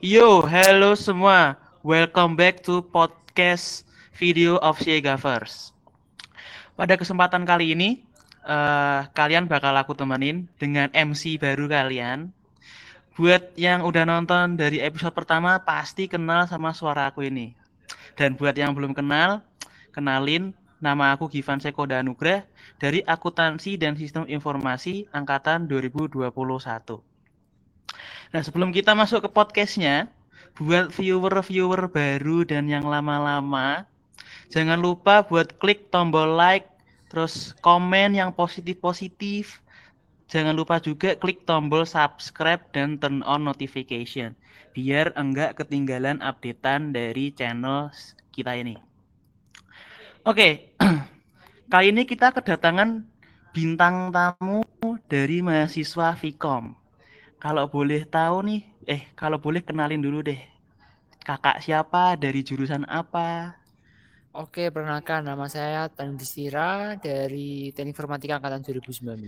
Yo, hello semua. Welcome back to podcast video of First. Pada kesempatan kali ini, uh, kalian bakal aku temenin dengan MC baru kalian. Buat yang udah nonton dari episode pertama, pasti kenal sama suara aku ini. Dan buat yang belum kenal, kenalin nama aku Givan Seko Danugrah dari Akuntansi dan Sistem Informasi Angkatan 2021. Nah, sebelum kita masuk ke podcastnya, buat viewer-viewer baru dan yang lama-lama, jangan lupa buat klik tombol like, terus komen yang positif-positif. Jangan lupa juga klik tombol subscribe dan turn on notification, biar enggak ketinggalan updatean dari channel kita ini. Oke, kali ini kita kedatangan bintang tamu dari mahasiswa Vkom. Kalau boleh tahu nih, eh kalau boleh kenalin dulu deh. Kakak siapa, dari jurusan apa? Oke, perkenalkan nama saya Tan Distira dari Teknik Informatika Angkatan 2019.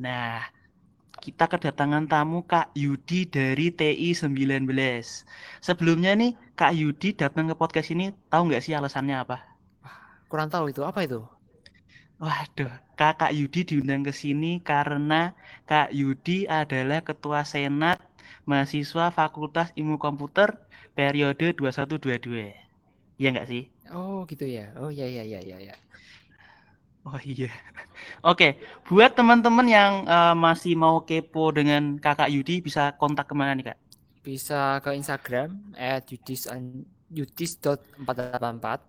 Nah, kita kedatangan tamu Kak Yudi dari TI 19. Sebelumnya nih, Kak Yudi datang ke podcast ini, tahu nggak sih alasannya apa? Kurang tahu itu, apa itu? Waduh, Kakak Yudi diundang ke sini karena Kak Yudi adalah Ketua Senat Mahasiswa Fakultas Ilmu Komputer periode 2122. Iya nggak sih? Oh gitu ya. Oh iya iya iya iya. Ya. Oh iya. Oke, buat teman-teman yang uh, masih mau kepo dengan Kakak Yudi bisa kontak ke mana nih Kak? Bisa ke Instagram at yudis yudis.484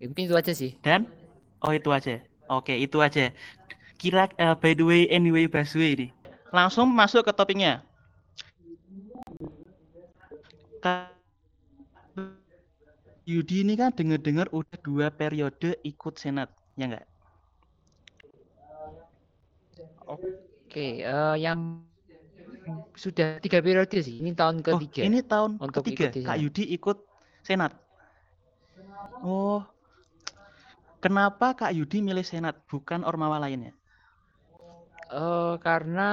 Mungkin itu aja sih. Dan Oh itu aja. Oke itu aja. Kira uh, by the way anyway Baswe ini. Langsung masuk ke topiknya. Yudi ini kan dengar-dengar udah dua periode ikut senat, ya enggak? Oke, uh, yang sudah tiga periode sih. Ini tahun oh, ketiga. Oh, ini tahun untuk ketiga. Kak Yudi ikut senat. Oh, Kenapa Kak Yudi milih Senat bukan Ormawa lainnya? Uh, karena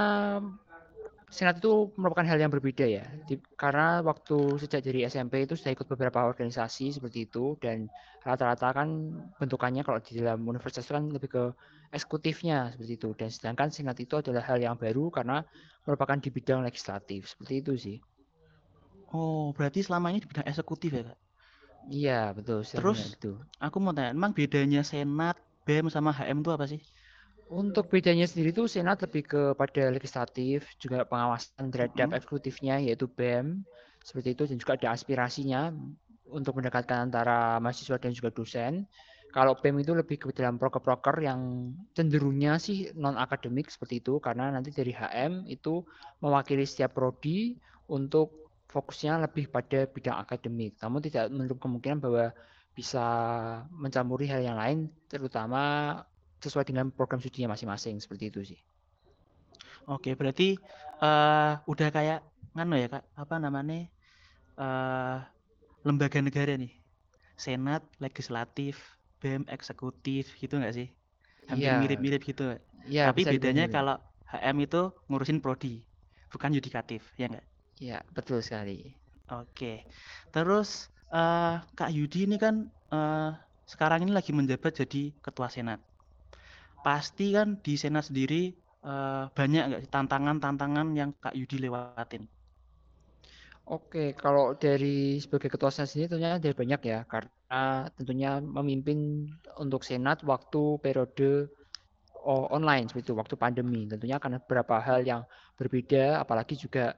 Senat itu merupakan hal yang berbeda ya. Di, karena waktu sejak dari SMP itu sudah ikut beberapa organisasi seperti itu dan rata-rata kan bentukannya kalau di dalam universitas kan lebih ke eksekutifnya seperti itu. Dan sedangkan Senat itu adalah hal yang baru karena merupakan di bidang legislatif seperti itu sih. Oh, berarti selama ini di bidang eksekutif ya, Kak? Iya, betul. Terus itu. aku mau tanya, emang bedanya Senat, BEM sama HM itu apa sih? Untuk bedanya sendiri itu Senat lebih kepada legislatif, juga pengawasan terhadap hmm. eksekutifnya yaitu BEM, seperti itu dan juga ada aspirasinya untuk mendekatkan antara mahasiswa dan juga dosen. Kalau BEM itu lebih ke dalam proker-proker yang cenderungnya sih non akademik seperti itu karena nanti dari HM itu mewakili setiap prodi untuk fokusnya lebih pada bidang akademik, namun tidak menutup kemungkinan bahwa bisa mencampuri hal yang lain, terutama sesuai dengan program studinya masing-masing seperti itu sih. Oke, berarti uh, udah kayak ngano ya kak, apa namanya uh, lembaga negara nih, senat, legislatif, bem, eksekutif, gitu nggak sih? Hampir ya. mirip-mirip gitu. Ya, Tapi bedanya kalau HM itu ngurusin prodi, bukan yudikatif, ya nggak? Ya, betul sekali. Oke. Terus uh, Kak Yudi ini kan uh, sekarang ini lagi menjabat jadi ketua senat. Pasti kan di senat sendiri uh, banyak nggak tantangan-tantangan yang Kak Yudi lewatin? Oke, kalau dari sebagai ketua senat sendiri tentunya ada banyak ya, karena tentunya memimpin untuk senat waktu periode online seperti itu, waktu pandemi. Tentunya akan beberapa hal yang berbeda, apalagi juga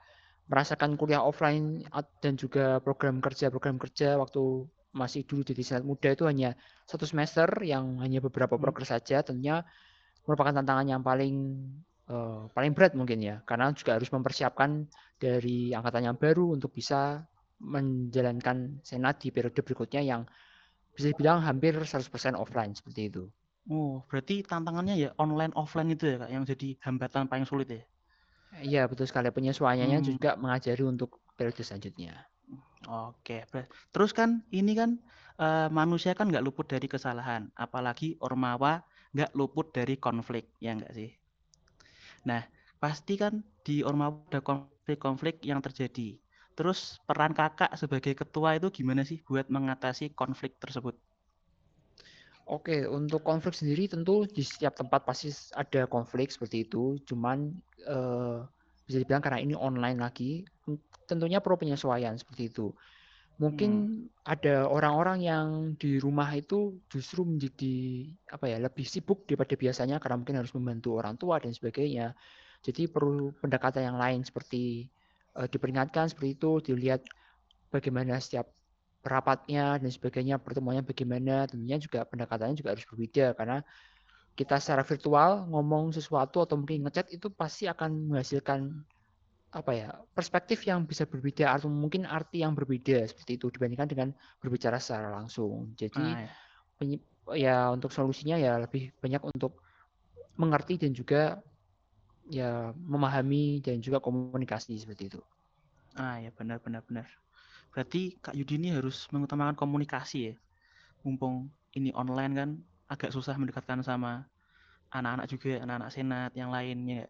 merasakan kuliah offline dan juga program kerja program kerja waktu masih dulu di senat muda itu hanya satu semester yang hanya beberapa hmm. proker saja tentunya merupakan tantangan yang paling uh, paling berat mungkin ya karena juga harus mempersiapkan dari angkatan yang baru untuk bisa menjalankan senat di periode berikutnya yang bisa dibilang hampir 100% offline seperti itu. Oh, berarti tantangannya ya online offline itu ya Kak yang jadi hambatan paling sulit ya? Iya betul sekali penyesuaiannya hmm. juga mengajari untuk periode selanjutnya. Oke, terus kan ini kan uh, manusia kan nggak luput dari kesalahan, apalagi ormawa nggak luput dari konflik, ya nggak sih? Nah, pasti kan di ormawa ada konflik konflik-konflik yang terjadi. Terus peran kakak sebagai ketua itu gimana sih buat mengatasi konflik tersebut? Oke, untuk konflik sendiri tentu di setiap tempat pasti ada konflik seperti itu. Cuman uh, bisa dibilang karena ini online lagi, tentunya perlu penyesuaian seperti itu. Mungkin hmm. ada orang-orang yang di rumah itu justru menjadi apa ya lebih sibuk daripada biasanya karena mungkin harus membantu orang tua dan sebagainya. Jadi perlu pendekatan yang lain seperti uh, diperingatkan seperti itu, dilihat bagaimana setiap rapatnya dan sebagainya, pertemuannya bagaimana, tentunya juga pendekatannya juga harus berbeda karena kita secara virtual ngomong sesuatu atau mungkin ngechat itu pasti akan menghasilkan apa ya perspektif yang bisa berbeda atau mungkin arti yang berbeda seperti itu dibandingkan dengan berbicara secara langsung. Jadi ah, ya. ya untuk solusinya ya lebih banyak untuk mengerti dan juga ya memahami dan juga komunikasi seperti itu. Ah ya benar benar benar. Berarti Kak Yudi ini harus mengutamakan komunikasi ya. Mumpung ini online kan agak susah mendekatkan sama anak-anak juga, anak-anak senat yang lainnya.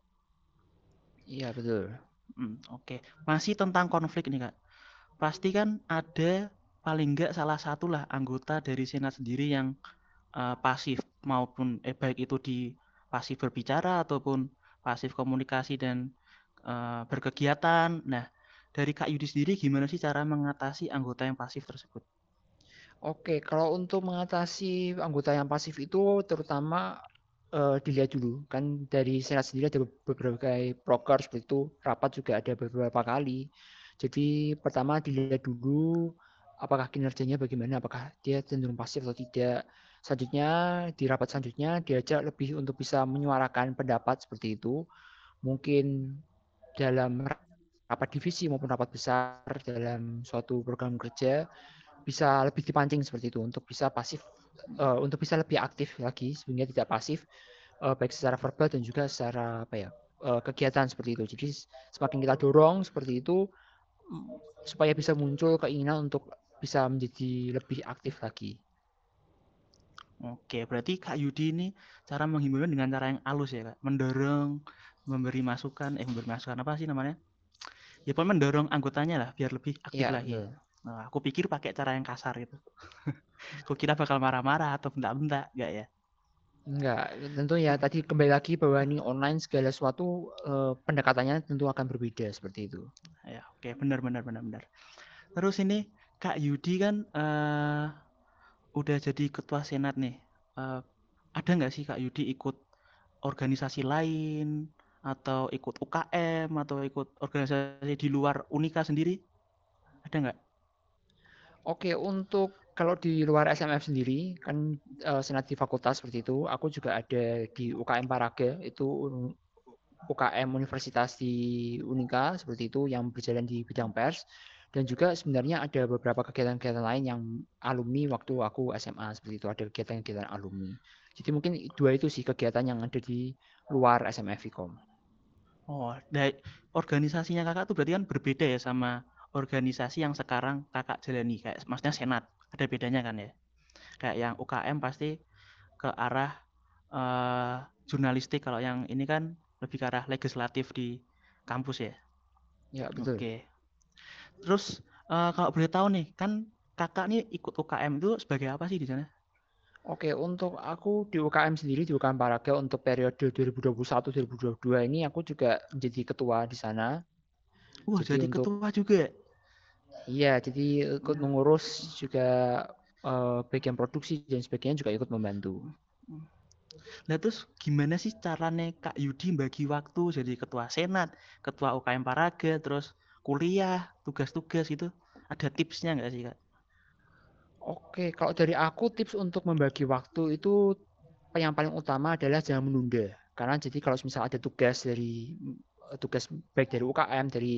Iya betul. Hmm, Oke, okay. masih tentang konflik nih kak. Pasti kan ada paling enggak salah satu lah anggota dari senat sendiri yang uh, pasif maupun eh, baik itu di pasif berbicara ataupun pasif komunikasi dan uh, berkegiatan. Nah, dari Kak Yudi sendiri gimana sih cara mengatasi anggota yang pasif tersebut? Oke, kalau untuk mengatasi anggota yang pasif itu terutama uh, dilihat dulu. Kan dari senat sendiri ada beberapa broker seperti itu. Rapat juga ada beberapa kali. Jadi pertama dilihat dulu apakah kinerjanya bagaimana. Apakah dia cenderung pasif atau tidak. Selanjutnya di rapat selanjutnya diajak lebih untuk bisa menyuarakan pendapat seperti itu. Mungkin dalam rapat divisi maupun rapat besar dalam suatu program kerja bisa lebih dipancing seperti itu untuk bisa pasif uh, untuk bisa lebih aktif lagi sehingga tidak pasif uh, baik secara verbal dan juga secara apa ya uh, kegiatan seperti itu jadi semakin kita dorong seperti itu mm, supaya bisa muncul keinginan untuk bisa menjadi lebih aktif lagi. Oke, berarti Kak Yudi ini cara menghimbau dengan cara yang halus ya Kak, mendorong, memberi masukan, eh memberi masukan apa sih namanya? Ya pun mendorong anggotanya lah biar lebih aktif ya, lagi. Ya. Nah, aku pikir pakai cara yang kasar itu. aku kira bakal marah-marah atau bentak-bentak, enggak ya? Enggak, tentu ya tadi kembali lagi bahwa ini online segala sesuatu eh, pendekatannya tentu akan berbeda seperti itu. Ya, oke, benar benar benar benar. Terus ini Kak Yudi kan uh, udah jadi ketua senat nih. Uh, ada nggak sih Kak Yudi ikut organisasi lain atau ikut UKM atau ikut organisasi di luar Unika sendiri? Ada nggak? Oke, untuk kalau di luar SMF sendiri kan uh, senat di fakultas seperti itu, aku juga ada di UKM Paraga itu UKM Universitas di Unika seperti itu yang berjalan di bidang pers dan juga sebenarnya ada beberapa kegiatan-kegiatan lain yang alumni waktu aku SMA seperti itu ada kegiatan-kegiatan alumni. Jadi mungkin dua itu sih kegiatan yang ada di luar SMF Vkom. Oh, dari organisasinya kakak tuh berarti kan berbeda ya sama organisasi yang sekarang kakak jalani kayak maksudnya senat ada bedanya kan ya? Kayak yang UKM pasti ke arah uh, jurnalistik kalau yang ini kan lebih ke arah legislatif di kampus ya? Ya betul. Oke. Terus uh, kalau boleh tahu nih kan kakak nih ikut UKM itu sebagai apa sih di sana Oke, untuk aku di UKM sendiri di UKM Paraga untuk periode 2021-2022 ini aku juga menjadi ketua di sana. Wah, jadi, jadi untuk, ketua juga. Iya, jadi ikut mengurus juga uh, bagian produksi dan sebagainya juga ikut membantu. Nah terus gimana sih caranya Kak Yudi bagi waktu jadi ketua senat, ketua UKM Paraga, terus kuliah, tugas-tugas itu ada tipsnya nggak sih Kak? Oke, kalau dari aku tips untuk membagi waktu itu yang paling utama adalah jangan menunda. Karena jadi kalau misal ada tugas dari tugas baik dari UKM, dari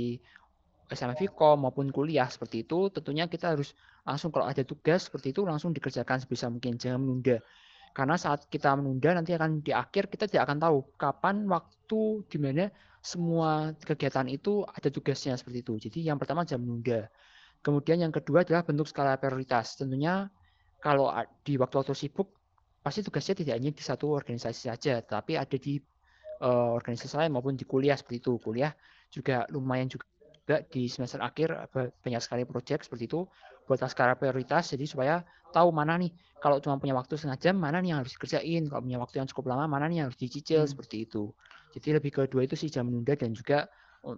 SMA Vkom maupun kuliah seperti itu, tentunya kita harus langsung kalau ada tugas seperti itu langsung dikerjakan sebisa mungkin, jangan menunda. Karena saat kita menunda nanti akan di akhir kita tidak akan tahu kapan waktu di mana semua kegiatan itu ada tugasnya seperti itu. Jadi yang pertama jangan menunda. Kemudian yang kedua adalah bentuk skala prioritas. Tentunya kalau di waktu-waktu sibuk pasti tugasnya tidak hanya di satu organisasi saja, tapi ada di uh, organisasi lain maupun di kuliah seperti itu. Kuliah juga lumayan juga di semester akhir banyak sekali proyek seperti itu buat skala prioritas jadi supaya tahu mana nih kalau cuma punya waktu setengah jam mana nih yang harus dikerjain kalau punya waktu yang cukup lama mana nih yang harus dicicil hmm. seperti itu jadi lebih ke dua itu sih jam menunda dan juga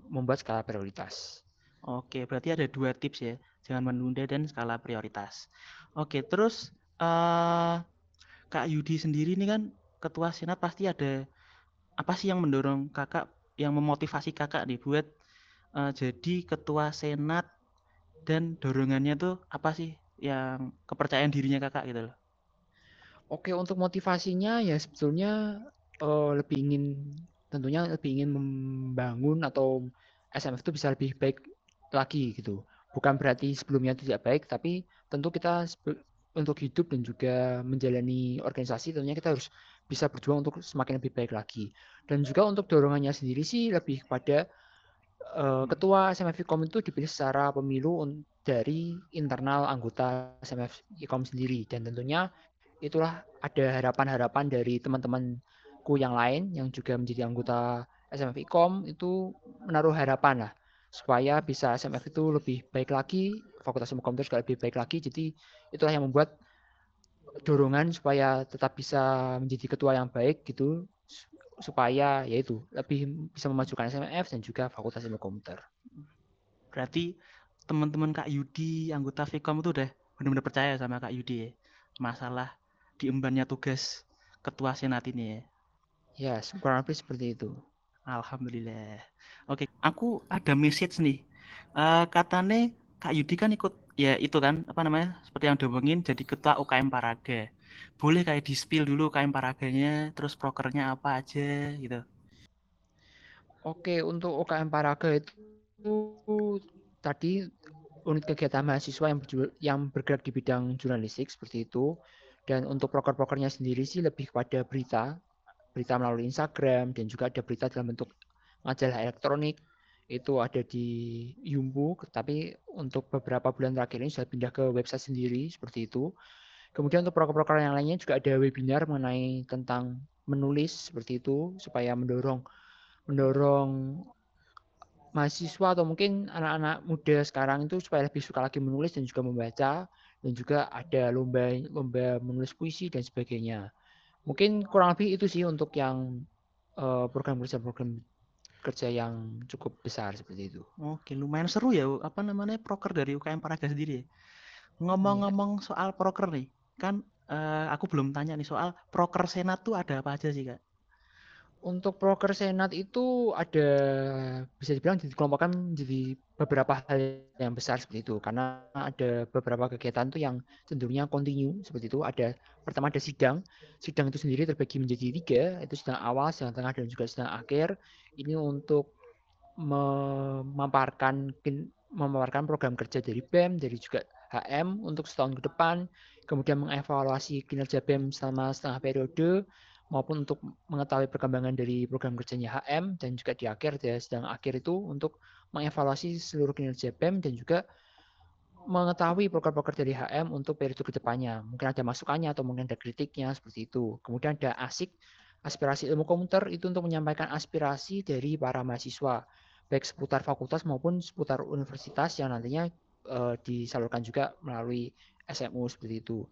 membuat skala prioritas oke berarti ada dua tips ya. Jangan menunda dan skala prioritas. Oke terus uh, Kak Yudi sendiri ini kan ketua senat pasti ada apa sih yang mendorong kakak yang memotivasi kakak dibuat uh, jadi ketua senat dan dorongannya tuh apa sih yang kepercayaan dirinya kakak gitu loh? Oke untuk motivasinya ya sebetulnya uh, lebih ingin tentunya lebih ingin membangun atau SMF itu bisa lebih baik lagi gitu. Bukan berarti sebelumnya tidak baik tapi tentu kita untuk hidup dan juga menjalani organisasi tentunya kita harus bisa berjuang untuk semakin lebih baik lagi. Dan juga untuk dorongannya sendiri sih lebih kepada uh, ketua SMF IKOM itu dipilih secara pemilu dari internal anggota SMF IKOM sendiri. Dan tentunya itulah ada harapan-harapan dari teman-temanku yang lain yang juga menjadi anggota SMF IKOM itu menaruh harapan lah supaya bisa SMF itu lebih baik lagi, Fakultas Ilmu Komputer juga lebih baik lagi. Jadi itulah yang membuat dorongan supaya tetap bisa menjadi ketua yang baik gitu supaya yaitu lebih bisa memajukan SMF dan juga Fakultas Ilmu Komputer. Berarti teman-teman Kak Yudi anggota Vkom itu udah benar-benar percaya sama Kak Yudi ya masalah diembannya tugas ketua senat ini ya. Ya, kurang lebih seperti itu. Alhamdulillah. Oke, aku ada message nih. Uh, katanya Kak Yudi kan ikut ya itu kan apa namanya seperti yang diomongin jadi ketua UKM Paraga boleh kayak di spill dulu UKM Paraganya terus prokernya apa aja gitu oke untuk UKM Paraga itu tadi unit kegiatan mahasiswa yang yang bergerak di bidang jurnalistik seperti itu dan untuk proker-prokernya sendiri sih lebih kepada berita berita melalui Instagram dan juga ada berita dalam bentuk majalah elektronik itu ada di Yumbu, tapi untuk beberapa bulan terakhir ini sudah pindah ke website sendiri seperti itu. Kemudian untuk proker-proker yang lainnya juga ada webinar mengenai tentang menulis seperti itu supaya mendorong mendorong mahasiswa atau mungkin anak-anak muda sekarang itu supaya lebih suka lagi menulis dan juga membaca dan juga ada lomba lomba menulis puisi dan sebagainya. Mungkin kurang lebih itu sih untuk yang uh, program kerja program kerja yang cukup besar seperti itu. Oke, lumayan seru ya apa namanya proker dari UKM Paraga sendiri. Ya? Ngomong-ngomong ya. soal proker nih, kan uh, aku belum tanya nih soal proker senat tuh ada apa aja sih kak? Untuk proker senat itu ada bisa dibilang dikelompokkan jadi beberapa hal yang besar seperti itu karena ada beberapa kegiatan tuh yang cenderungnya kontinu seperti itu. Ada pertama ada sidang. Sidang itu sendiri terbagi menjadi tiga, itu sidang awal, sidang tengah dan juga sidang akhir. Ini untuk memaparkan memaparkan program kerja dari BEM, dari juga HM untuk setahun ke depan, kemudian mengevaluasi kinerja BEM selama setengah periode, maupun untuk mengetahui perkembangan dari program kerjanya HM dan juga di akhir ya sedang akhir itu untuk mengevaluasi seluruh kinerja BEM dan juga mengetahui proker-proker dari HM untuk periode ke depannya. Mungkin ada masukannya atau mungkin ada kritiknya seperti itu. Kemudian ada ASIK, aspirasi ilmu komputer itu untuk menyampaikan aspirasi dari para mahasiswa baik seputar fakultas maupun seputar universitas yang nantinya uh, disalurkan juga melalui SMU seperti itu.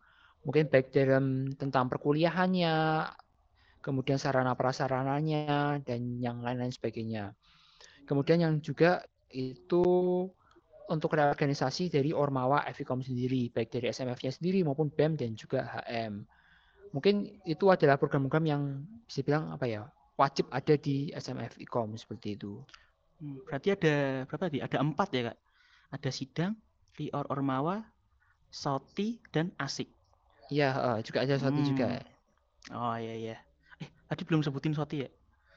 Mungkin baik dalam tentang perkuliahannya kemudian sarana prasarananya dan yang lain-lain sebagainya. Kemudian yang juga itu untuk reorganisasi dari Ormawa Evikom sendiri, baik dari SMF-nya sendiri maupun BEM dan juga HM. Mungkin itu adalah program-program yang bisa bilang apa ya wajib ada di SMF IKOM seperti itu. Hmm, berarti ada berapa tadi? Ada empat ya kak? Ada sidang, Rior Ormawa, Soti, dan Asik. Iya, juga ada Soti hmm. juga. Oh iya iya. Tadi belum sebutin SOTI ya?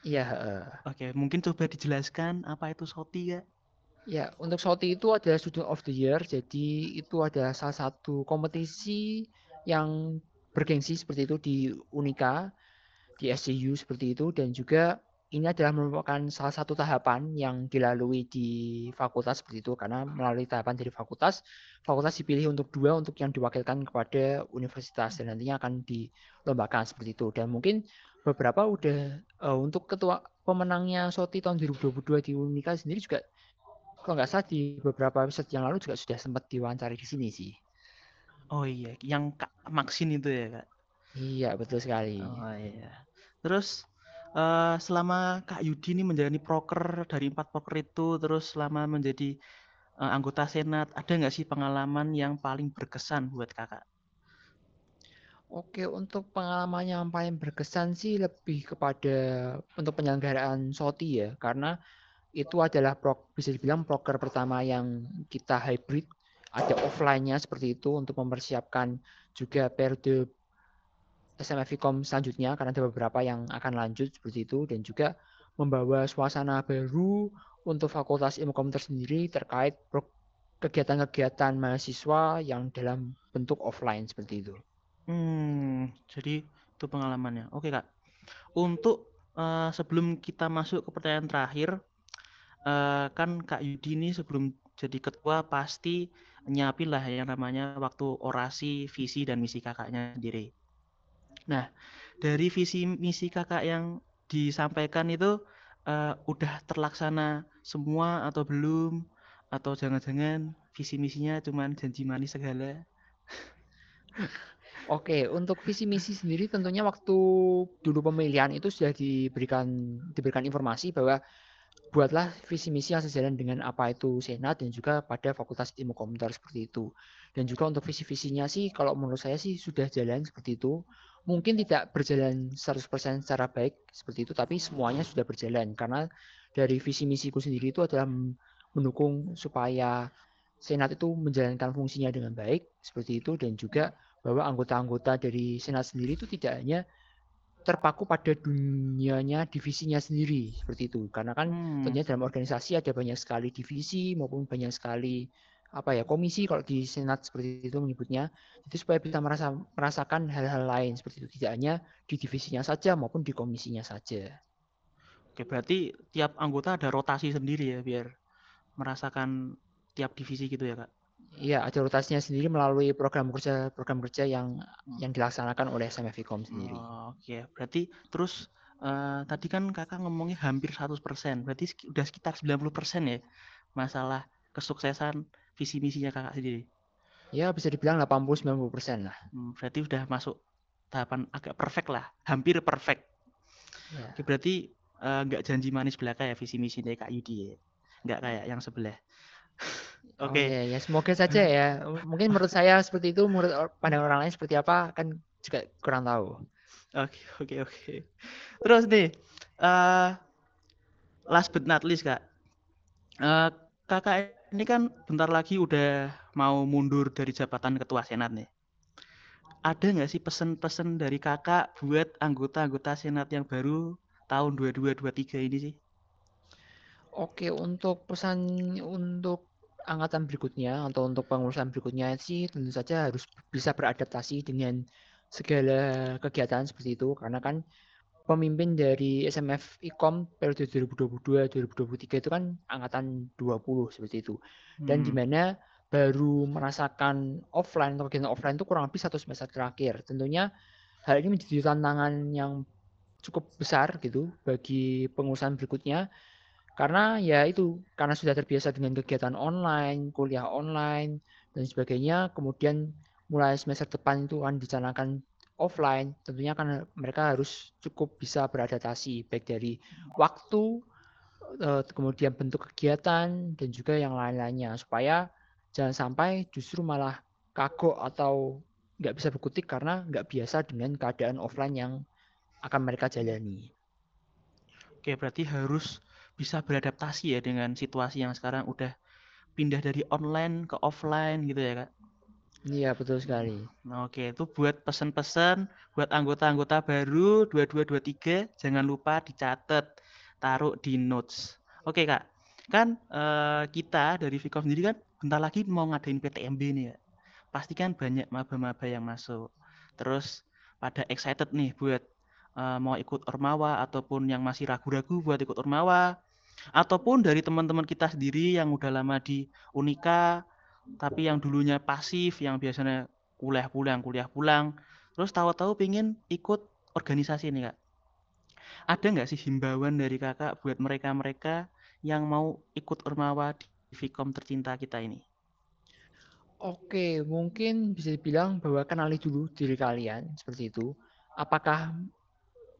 Iya. Uh. Oke, mungkin coba dijelaskan apa itu SOTI ya? Ya, untuk SOTI itu adalah Student of the Year. Jadi itu adalah salah satu kompetisi yang bergengsi seperti itu di Unika, di SCU seperti itu, dan juga ini adalah merupakan salah satu tahapan yang dilalui di fakultas seperti itu karena melalui tahapan dari fakultas fakultas dipilih untuk dua untuk yang diwakilkan kepada universitas dan nantinya akan dilombakan seperti itu dan mungkin beberapa udah uh, untuk ketua pemenangnya SOTI tahun 2022 di Unika sendiri juga kalau nggak salah di beberapa episode yang lalu juga sudah sempat diwawancari di sini sih. Oh iya, yang Kak Maxin itu ya, Kak? Iya, betul sekali. Oh iya. Terus uh, selama Kak Yudi ini menjalani proker dari empat proker itu, terus selama menjadi uh, anggota senat, ada nggak sih pengalaman yang paling berkesan buat kakak? Oke, untuk pengalaman yang paling berkesan sih lebih kepada untuk penyelenggaraan SOTI ya, karena itu adalah pro, bisa dibilang proker pertama yang kita hybrid, ada offline-nya seperti itu untuk mempersiapkan juga periode SMFICOM selanjutnya karena ada beberapa yang akan lanjut seperti itu dan juga membawa suasana baru untuk Fakultas Ilmu Komputer sendiri terkait kegiatan-kegiatan mahasiswa yang dalam bentuk offline seperti itu. Hmm, jadi itu pengalamannya. Oke kak. Untuk uh, sebelum kita masuk ke pertanyaan terakhir, uh, kan Kak Yudi ini sebelum jadi ketua pasti nyiapin lah yang namanya waktu orasi, visi dan misi kakaknya sendiri. Nah, dari visi misi kakak yang disampaikan itu uh, udah terlaksana semua atau belum? Atau jangan-jangan visi misinya cuma janji manis segala? Oke, untuk visi misi sendiri tentunya waktu dulu pemilihan itu sudah diberikan diberikan informasi bahwa buatlah visi misi yang sejalan dengan apa itu senat dan juga pada fakultas ilmu komputer seperti itu. Dan juga untuk visi visinya sih kalau menurut saya sih sudah jalan seperti itu. Mungkin tidak berjalan 100% secara baik seperti itu tapi semuanya sudah berjalan karena dari visi misiku sendiri itu adalah mendukung supaya senat itu menjalankan fungsinya dengan baik seperti itu dan juga bahwa anggota-anggota dari Senat sendiri itu tidak hanya terpaku pada dunianya divisinya sendiri seperti itu karena kan hmm. tentunya dalam organisasi ada banyak sekali divisi maupun banyak sekali apa ya komisi kalau di senat seperti itu menyebutnya itu supaya bisa merasa merasakan hal-hal lain seperti itu tidak hanya di divisinya saja maupun di komisinya saja. Oke berarti tiap anggota ada rotasi sendiri ya biar merasakan tiap divisi gitu ya kak? Iya, ada rotasinya sendiri melalui program kerja program kerja yang hmm. yang dilaksanakan oleh SMFICOM sendiri. Oh, Oke, okay. berarti terus uh, tadi kan kakak ngomongnya hampir 100%, berarti udah sekitar 90% ya masalah kesuksesan visi misinya kakak sendiri. Ya, bisa dibilang 80-90% lah. Hmm, berarti udah masuk tahapan agak perfect lah, hampir perfect. Ya. Oke, berarti eh, nggak uh, janji manis belaka ya visi misi dari Kak Yudi ya? Nggak kayak yang sebelah. Oke. Okay. Oh, ya, ya, semoga saja ya. Mungkin menurut saya seperti itu, menurut pandangan orang lain seperti apa kan juga kurang tahu. Oke, okay, oke, okay, oke. Okay. Terus nih, uh, last but not least kak, uh, kakak ini kan bentar lagi udah mau mundur dari jabatan ketua senat nih. Ada nggak sih pesan-pesan dari kakak buat anggota-anggota senat yang baru tahun 2223 ini sih? Oke, untuk pesan untuk angkatan berikutnya atau untuk pengurusan berikutnya sih tentu saja harus bisa beradaptasi dengan segala kegiatan seperti itu. Karena kan pemimpin dari SMF IKOM periode 2022-2023 itu kan angkatan 20 seperti itu. Dan hmm. di mana baru merasakan offline atau kegiatan offline itu kurang lebih satu semester terakhir. Tentunya hal ini menjadi tantangan yang cukup besar gitu bagi pengurusan berikutnya karena ya itu, karena sudah terbiasa dengan kegiatan online, kuliah online, dan sebagainya, kemudian mulai semester depan itu akan dicanangkan offline, tentunya kan mereka harus cukup bisa beradaptasi, baik dari waktu, eh, kemudian bentuk kegiatan, dan juga yang lain-lainnya, supaya jangan sampai justru malah kagok atau nggak bisa berkutik karena nggak biasa dengan keadaan offline yang akan mereka jalani. Oke, berarti harus bisa beradaptasi ya dengan situasi yang sekarang udah pindah dari online ke offline gitu ya kak? Iya betul sekali. Nah, oke itu buat pesan-pesan buat anggota-anggota baru 2223 jangan lupa dicatat taruh di notes. Oke kak, kan uh, kita dari Vicom sendiri kan bentar lagi mau ngadain PTMB nih ya. Pasti kan banyak maba-maba yang masuk. Terus pada excited nih buat uh, mau ikut Ormawa ataupun yang masih ragu-ragu buat ikut Ormawa ataupun dari teman-teman kita sendiri yang udah lama di Unika tapi yang dulunya pasif yang biasanya kuliah pulang kuliah pulang terus tahu-tahu pengen ikut organisasi ini kak ada nggak sih himbauan dari kakak buat mereka-mereka yang mau ikut Ormawa di Vkom tercinta kita ini? Oke, mungkin bisa dibilang bahwa kenali dulu diri kalian seperti itu. Apakah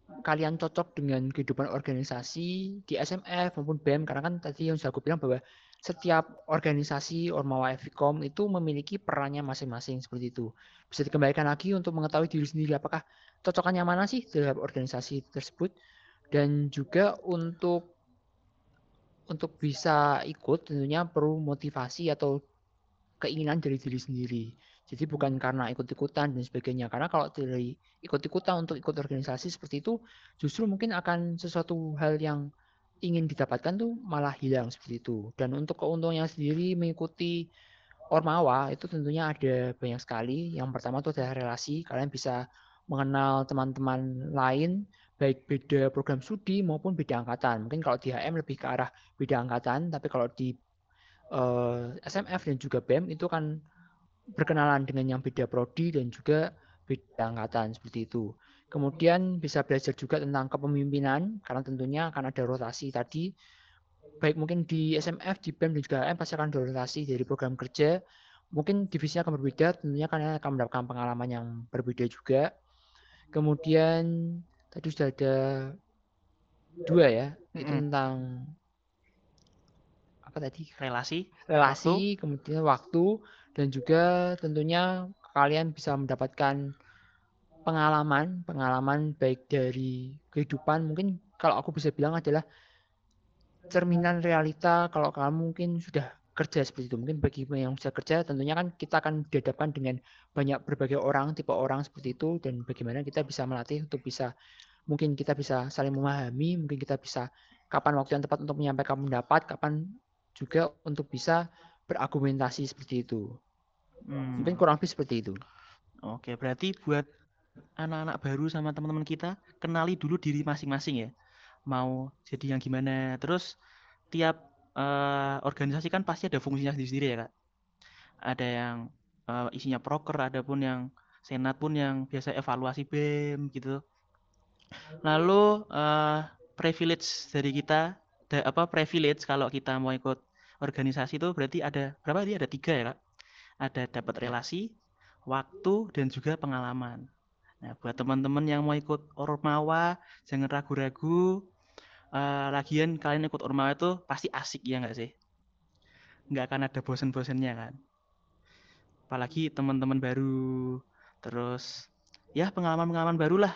kalian cocok dengan kehidupan organisasi di SMF maupun BEM karena kan tadi yang aku bilang bahwa setiap organisasi Ormawa Fkom itu memiliki perannya masing-masing seperti itu. Bisa dikembalikan lagi untuk mengetahui diri sendiri apakah cocokannya mana sih terhadap organisasi tersebut dan juga untuk untuk bisa ikut tentunya perlu motivasi atau keinginan dari diri sendiri. Jadi bukan karena ikut-ikutan dan sebagainya. Karena kalau dari ikut-ikutan untuk ikut organisasi seperti itu, justru mungkin akan sesuatu hal yang ingin didapatkan tuh malah hilang seperti itu. Dan untuk keuntungannya sendiri mengikuti Ormawa itu tentunya ada banyak sekali. Yang pertama itu adalah relasi. Kalian bisa mengenal teman-teman lain baik beda program studi maupun beda angkatan. Mungkin kalau di HM lebih ke arah beda angkatan, tapi kalau di eh, SMF dan juga BEM itu kan berkenalan dengan yang beda prodi dan juga beda angkatan seperti itu. Kemudian bisa belajar juga tentang kepemimpinan karena tentunya akan ada rotasi tadi baik mungkin di SMF, di BEM dan juga AM pasti akan ada rotasi dari program kerja. Mungkin divisinya akan berbeda, tentunya kalian akan mendapatkan pengalaman yang berbeda juga. Kemudian tadi sudah ada dua ya, mm -hmm. tentang apa tadi? Relasi. Relasi, waktu. kemudian waktu dan juga tentunya kalian bisa mendapatkan pengalaman, pengalaman baik dari kehidupan mungkin kalau aku bisa bilang adalah cerminan realita kalau kamu mungkin sudah kerja seperti itu. Mungkin bagi yang sudah kerja tentunya kan kita akan dihadapkan dengan banyak berbagai orang, tipe orang seperti itu dan bagaimana kita bisa melatih untuk bisa mungkin kita bisa saling memahami, mungkin kita bisa kapan waktu yang tepat untuk menyampaikan pendapat, kapan juga untuk bisa berargumentasi seperti itu. Hmm. Mungkin kurang lebih seperti itu. Oke, berarti buat anak-anak baru sama teman-teman kita, kenali dulu diri masing-masing ya. Mau jadi yang gimana. Terus tiap uh, organisasi kan pasti ada fungsinya sendiri-sendiri ya, Kak. Ada yang uh, isinya proker, ada pun yang senat pun yang biasa evaluasi BEM gitu. Lalu uh, privilege dari kita, da, apa privilege kalau kita mau ikut organisasi itu berarti ada berapa dia ada tiga ya kak? ada dapat relasi, waktu, dan juga pengalaman. Nah, buat teman-teman yang mau ikut Ormawa, jangan ragu-ragu. Uh, lagian kalian ikut Ormawa itu pasti asik ya nggak sih? Nggak akan ada bosen-bosennya kan? Apalagi teman-teman baru, terus ya pengalaman-pengalaman baru lah.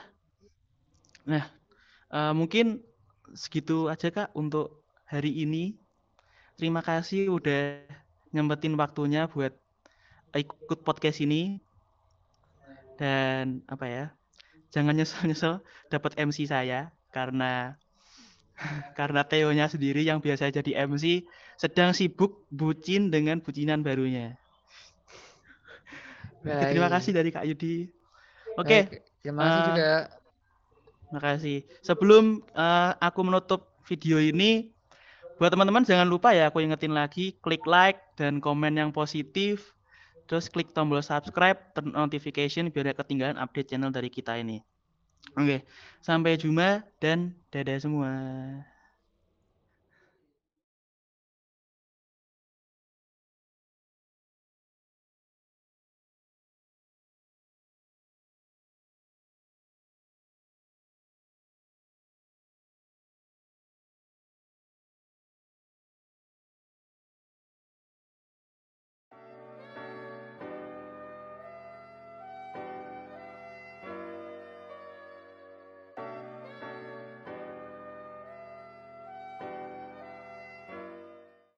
Nah, uh, mungkin segitu aja kak untuk hari ini. Terima kasih udah nyempetin waktunya buat ikut podcast ini dan apa ya jangan nyesel-nyesel dapat MC saya karena karena Theo-nya sendiri yang biasa jadi MC sedang sibuk bucin dengan bucinan barunya. Baik. Terima kasih dari Kak Yudi. Oke. Okay. Terima kasih uh, juga. Terima kasih. Sebelum uh, aku menutup video ini, buat teman-teman jangan lupa ya aku ingetin lagi klik like dan komen yang positif Terus klik tombol subscribe, turn notification biar gak ketinggalan update channel dari kita ini. Oke, sampai jumpa dan dadah semua.